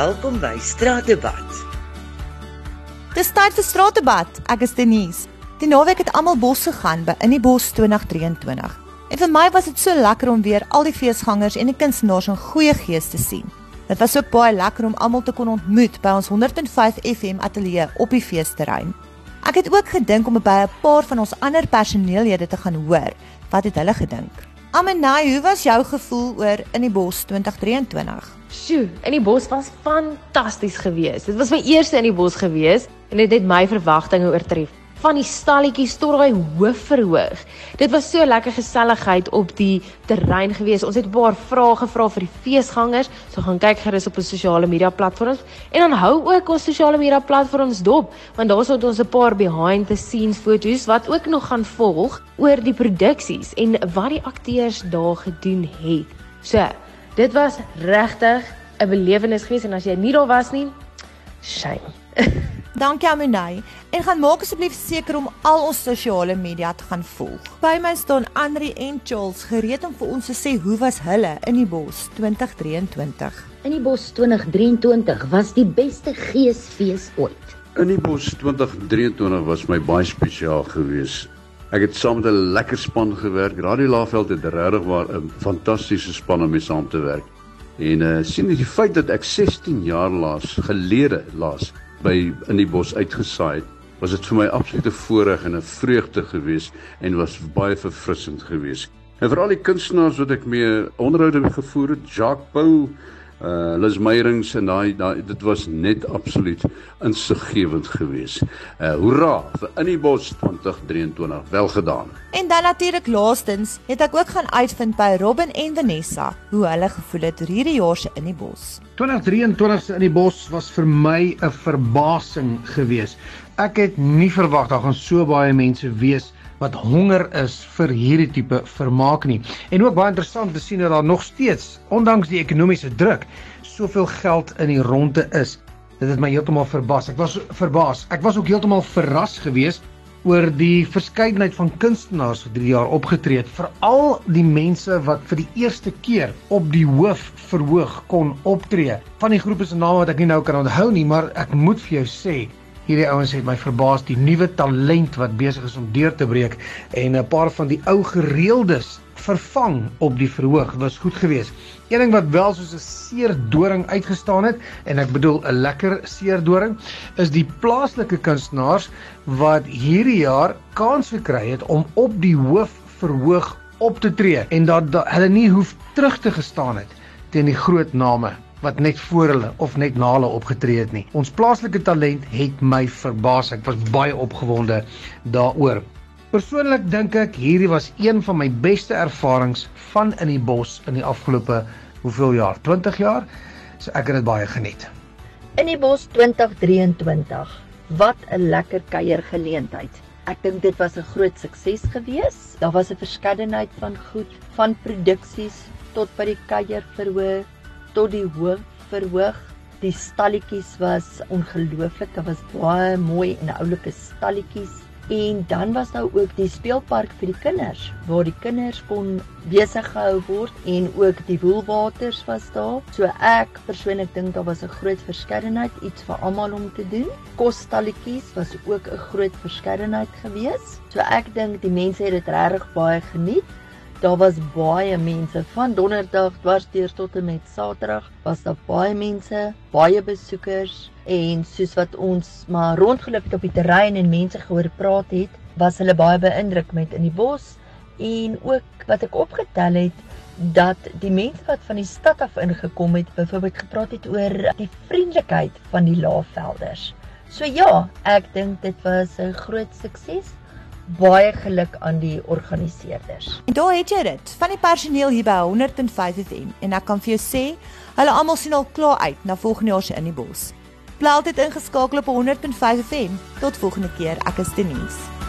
Welkom by Straatdebat. Dis tyd vir straatdebat. Ek is Denise. Die naweek het almal bos gegaan by In die Bos 2023. En vir my was dit so lekker om weer al die feesgangers en die kunstenaars in goeie gees te sien. Dit was ook baie lekker om almal te kon ontmoet by ons 105 FM ateljee op die feesterrein. Ek het ook gedink om by 'n paar van ons ander personeellede te gaan hoor wat het hulle gedink. Amenai, hoe was jou gevoel oor In die Bos 2023? Sjoe, In die Bos was fantasties geweest. Dit was my eerste In die Bos geweest en dit het my verwagtinge oortref van die stalletjies tot daai hoof verhoog. Dit was so lekker geselligheid op die terrein gewees. Ons het 'n paar vrae gevra vir die feesgangers. So gaan kyk gerus op ons sosiale media platforms en dan hou ook ons sosiale media platforms dop want daar sou ons 'n paar behind the scenes foto's wat ook nog gaan volg oor die produksies en wat die akteurs daar gedoen het. So, dit was regtig 'n belewenis geweest en as jy nie daar was nie, shame. Dankie Amunay en gaan maak asseblief seker om al ons sosiale media te gaan volg. By my staan Andri en Charles gereed om vir ons te sê hoe was hulle in die bos 2023. In die bos 2023 was die beste geesfees ooit. In die bos 2023 was my baie spesiaal geweest. Ek het saam met 'n lekker span gewerk. Radio Laveld het regtig waar 'n fantastiese span om mee saam te werk. En uh sien jy die feit dat ek 16 jaar laas gelede laas by in die bos uitgesaai het, was dit vir my absolute voorreg en 'n vreugde geweest en was baie verfrissend geweest. En vir al die kunstenaars wat ek mee onderhoude gevoer het, Jacques Pau, uh Lis Meyrings en daai daai dit was net absoluut insiggewend geweest. Uh hoera vir In die Bos 2023. Wel gedaan. En dan natuurlik laastens het ek ook gaan uitvind by Robin en Vanessa hoe hulle gevoel het oor hierdie jaar se In die Bos. 2023 se In die Bos was vir my 'n verbasing geweest. Ek het nie verwag daar gaan so baie mense wees wat honger is vir hierdie tipe vermaak nie. En ook baie interessant te sien dat daar nog steeds, ondanks die ekonomiese druk, soveel geld in die ronde is. Dit het my heeltemal verbaas. Ek was verbaas. Ek was ook heeltemal verras geweest oor die verskeidenheid van kunstenaars wat hierdie jaar opgetree het, veral die mense wat vir die eerste keer op die hoof verhoog kon optree. Van die groepe se name wat ek nie nou kan onthou nie, maar ek moet vir jou sê, hierdie ouens het my verbaas die nuwe talent wat besig is om deur te breek en 'n paar van die ou gereeldes vervang op die verhoog was goed geweest. Een ding wat wel soos 'n seerdoring uitgestaan het en ek bedoel 'n lekker seerdoring is die plaaslike kunstenaars wat hierdie jaar kans gekry het om op die hoof verhoog op te tree en dat, dat hulle nie hoef terug te gestaan het teen die groot name wat net voor hulle of net na hulle opgetree het nie. Ons plaaslike talent het my verbaas. Ek was baie opgewonde daaroor. Persoonlik dink ek hierdie was een van my beste ervarings van in die bos in die afgelope hoeveel jaar? 20 jaar. So ek het dit baie geniet. In die bos 2023. Wat 'n lekker kuiergeleentheid. Ek dink dit was 'n groot sukses gewees. Daar was 'n verskeidenheid van goed, van produksies tot by die kuier verhoog tot die hoof verhoog. Die stalletjies was ongelooflik. Dit was baie mooi en oulike stalletjies. En dan was daar ook die speelpark vir die kinders waar die kinders kon besig gehou word en ook die woelwaters was daar. So ek persoonlik dink daar was 'n groot verskeidenheid iets vir almal om te doen. Kosstalletjies was ook 'n groot verskeidenheid geweest. So ek dink die mense het dit regtig baie geniet. Daar was baie mense van donderdag dwars deur tot en met saterdag was daar baie mense, baie besoekers en soos wat ons maar rondgeloop het op die terrein en mense gehoor praat het, was hulle baie beïndruk met in die bos en ook wat ek opgetel het dat die mense wat van die stad af ingekom het, byvoorbeeld gepraat het oor die vriendelikheid van die Laagvelders. So ja, ek dink dit was 'n groot sukses baie geluk aan die organiseerders. En daar het jy dit van die personeel hier by 105 FM en ek kan vir jou sê, hulle almal sien al klaar uit na volgende jaar se in die bos. Bly altyd ingeskakel op 105 FM. Tot volgende keer, ek is Denise.